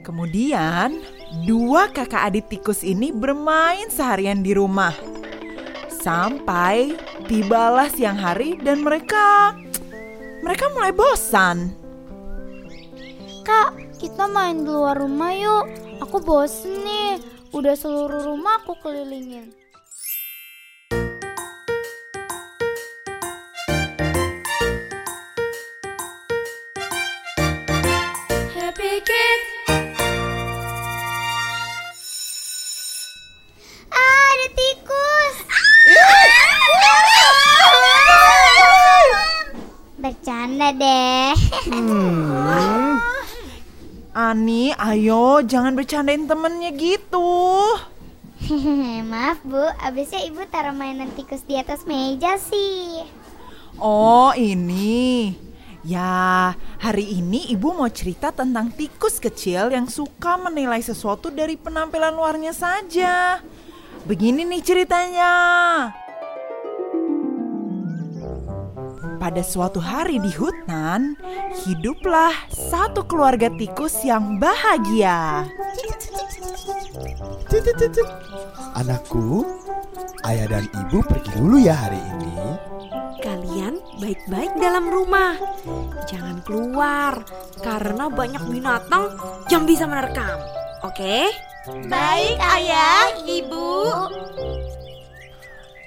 Kemudian, dua kakak adik tikus ini bermain seharian di rumah. Sampai tibalah siang hari dan mereka mereka mulai bosan. Kak, kita main di luar rumah yuk. Aku bosen nih. Udah seluruh rumah aku kelilingin. Bercanda deh. Ani, ayo jangan bercandain temennya gitu. Maaf bu, abisnya ibu taruh mainan tikus di atas meja sih. Oh, ini. Ya, hari ini ibu mau cerita tentang tikus kecil yang suka menilai sesuatu dari penampilan luarnya saja. Begini nih ceritanya. Pada suatu hari di hutan, hiduplah satu keluarga tikus yang bahagia. Anakku, ayah dan ibu pergi dulu ya hari ini. Kalian baik-baik dalam rumah. Jangan keluar karena banyak binatang yang bisa menerkam. Oke? Baik ayah, ibu.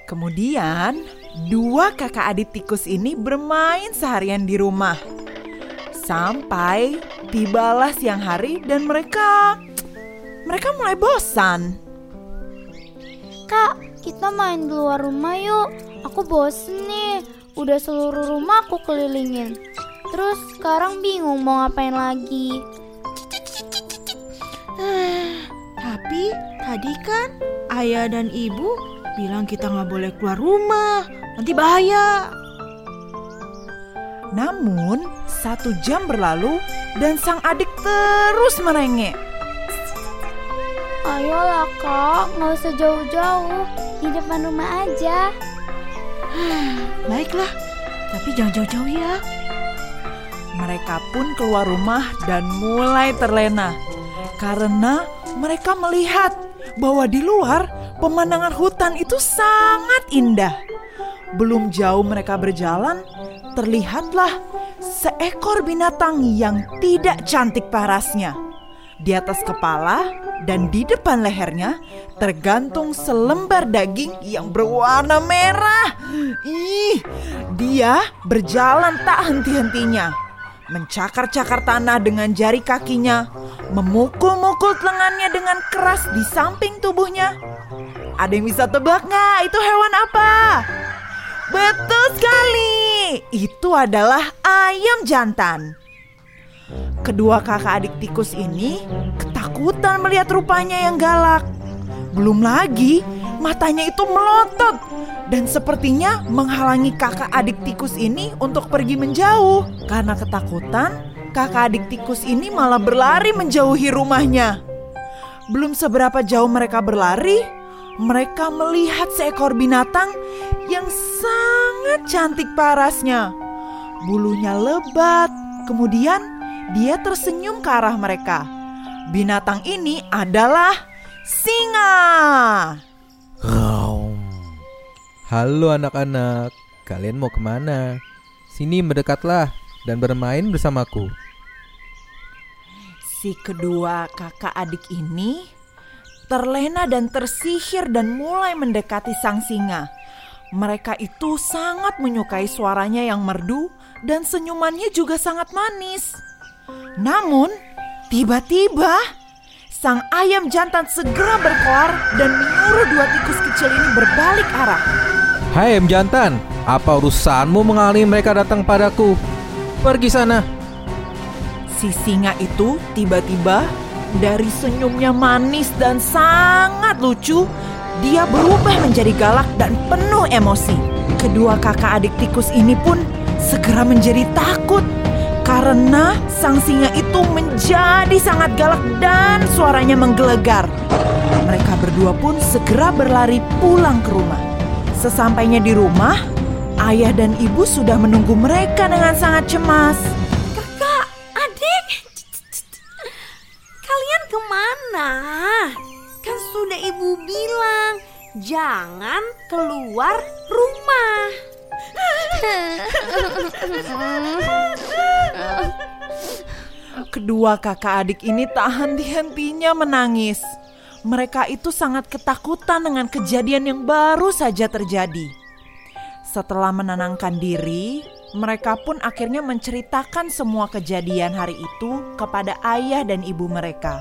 Kemudian, dua kakak adik tikus ini bermain seharian di rumah. Sampai tibalah siang hari dan mereka mereka mulai bosan. Kak, kita main di luar rumah yuk. Aku bosen nih. Udah seluruh rumah aku kelilingin. Terus sekarang bingung mau ngapain lagi. Tapi tadi kan ayah dan ibu bilang kita nggak boleh keluar rumah, nanti bahaya. Namun, satu jam berlalu dan sang adik terus merengek. Ayolah kak, nggak usah jauh-jauh. Di depan rumah aja. Baiklah, tapi jangan jauh-jauh ya. Mereka pun keluar rumah dan mulai terlena karena mereka melihat bahwa di luar pemandangan hutan itu sangat indah. Belum jauh mereka berjalan, terlihatlah seekor binatang yang tidak cantik parasnya. Di atas kepala dan di depan lehernya tergantung selembar daging yang berwarna merah. Ih, dia berjalan tak henti-hentinya. Mencakar-cakar tanah dengan jari kakinya, memukul-mukul lengannya dengan keras di samping tubuhnya. Ada yang bisa tebak nggak itu hewan apa? Betul sekali, itu adalah ayam jantan. Kedua kakak adik tikus ini ketakutan melihat rupanya yang galak. Belum lagi matanya itu melotot dan sepertinya menghalangi kakak adik tikus ini untuk pergi menjauh. Karena ketakutan, kakak adik tikus ini malah berlari menjauhi rumahnya. Belum seberapa jauh mereka berlari, mereka melihat seekor binatang yang sangat cantik parasnya. Bulunya lebat, kemudian dia tersenyum ke arah mereka. Binatang ini adalah singa. Halo anak-anak, kalian mau ke mana? Sini mendekatlah dan bermain bersamaku. Si kedua kakak adik ini terlena dan tersihir dan mulai mendekati sang singa. Mereka itu sangat menyukai suaranya yang merdu dan senyumannya juga sangat manis. Namun, tiba-tiba sang ayam jantan segera berkoar dan menyuruh dua tikus kecil ini berbalik arah. Hai ayam jantan, apa urusanmu menghalangi mereka datang padaku? Pergi sana. Si singa itu tiba-tiba dari senyumnya manis dan sangat lucu, dia berubah menjadi galak dan penuh emosi. Kedua kakak adik tikus ini pun segera menjadi takut karena sang singa itu menjadi sangat galak dan suaranya menggelegar. Mereka berdua pun segera berlari pulang ke rumah. Sesampainya di rumah, ayah dan ibu sudah menunggu mereka dengan sangat cemas. Kakak, adik. Kalian Nah, kan sudah ibu bilang jangan keluar rumah. Kedua kakak adik ini tak henti-hentinya menangis. Mereka itu sangat ketakutan dengan kejadian yang baru saja terjadi. Setelah menenangkan diri, mereka pun akhirnya menceritakan semua kejadian hari itu kepada ayah dan ibu mereka.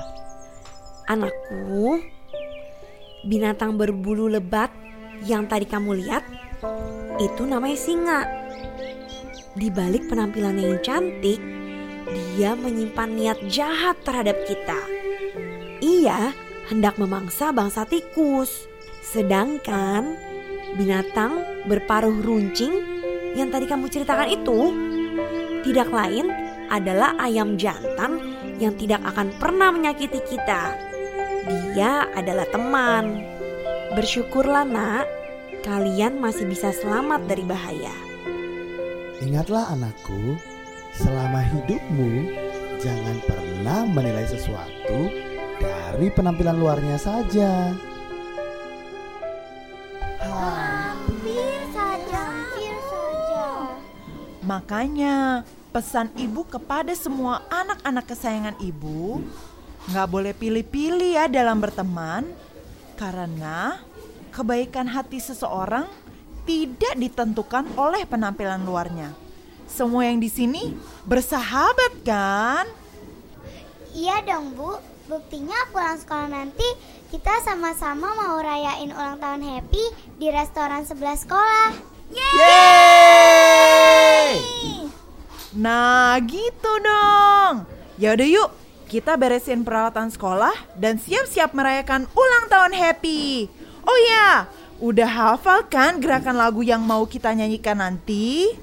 Anakku, binatang berbulu lebat yang tadi kamu lihat itu namanya singa. Di balik penampilannya yang cantik, dia menyimpan niat jahat terhadap kita. Ia hendak memangsa bangsa tikus. Sedangkan binatang berparuh runcing yang tadi kamu ceritakan itu tidak lain adalah ayam jantan yang tidak akan pernah menyakiti kita. Dia adalah teman. Bersyukurlah, Nak, kalian masih bisa selamat dari bahaya. Ingatlah anakku, selama hidupmu jangan pernah menilai sesuatu dari penampilan luarnya saja. Hampir saja, hampir saja. Makanya pesan ibu kepada semua anak-anak kesayangan ibu nggak boleh pilih-pilih ya dalam berteman karena kebaikan hati seseorang tidak ditentukan oleh penampilan luarnya. Semua yang di sini bersahabat kan? Iya dong Bu, buktinya pulang sekolah nanti kita sama-sama mau rayain ulang tahun Happy di restoran sebelah sekolah. Yeay! Nah gitu dong. Ya udah yuk, kita beresin peralatan sekolah dan siap-siap merayakan ulang tahun Happy. Oh ya, udah hafal kan gerakan lagu yang mau kita nyanyikan nanti?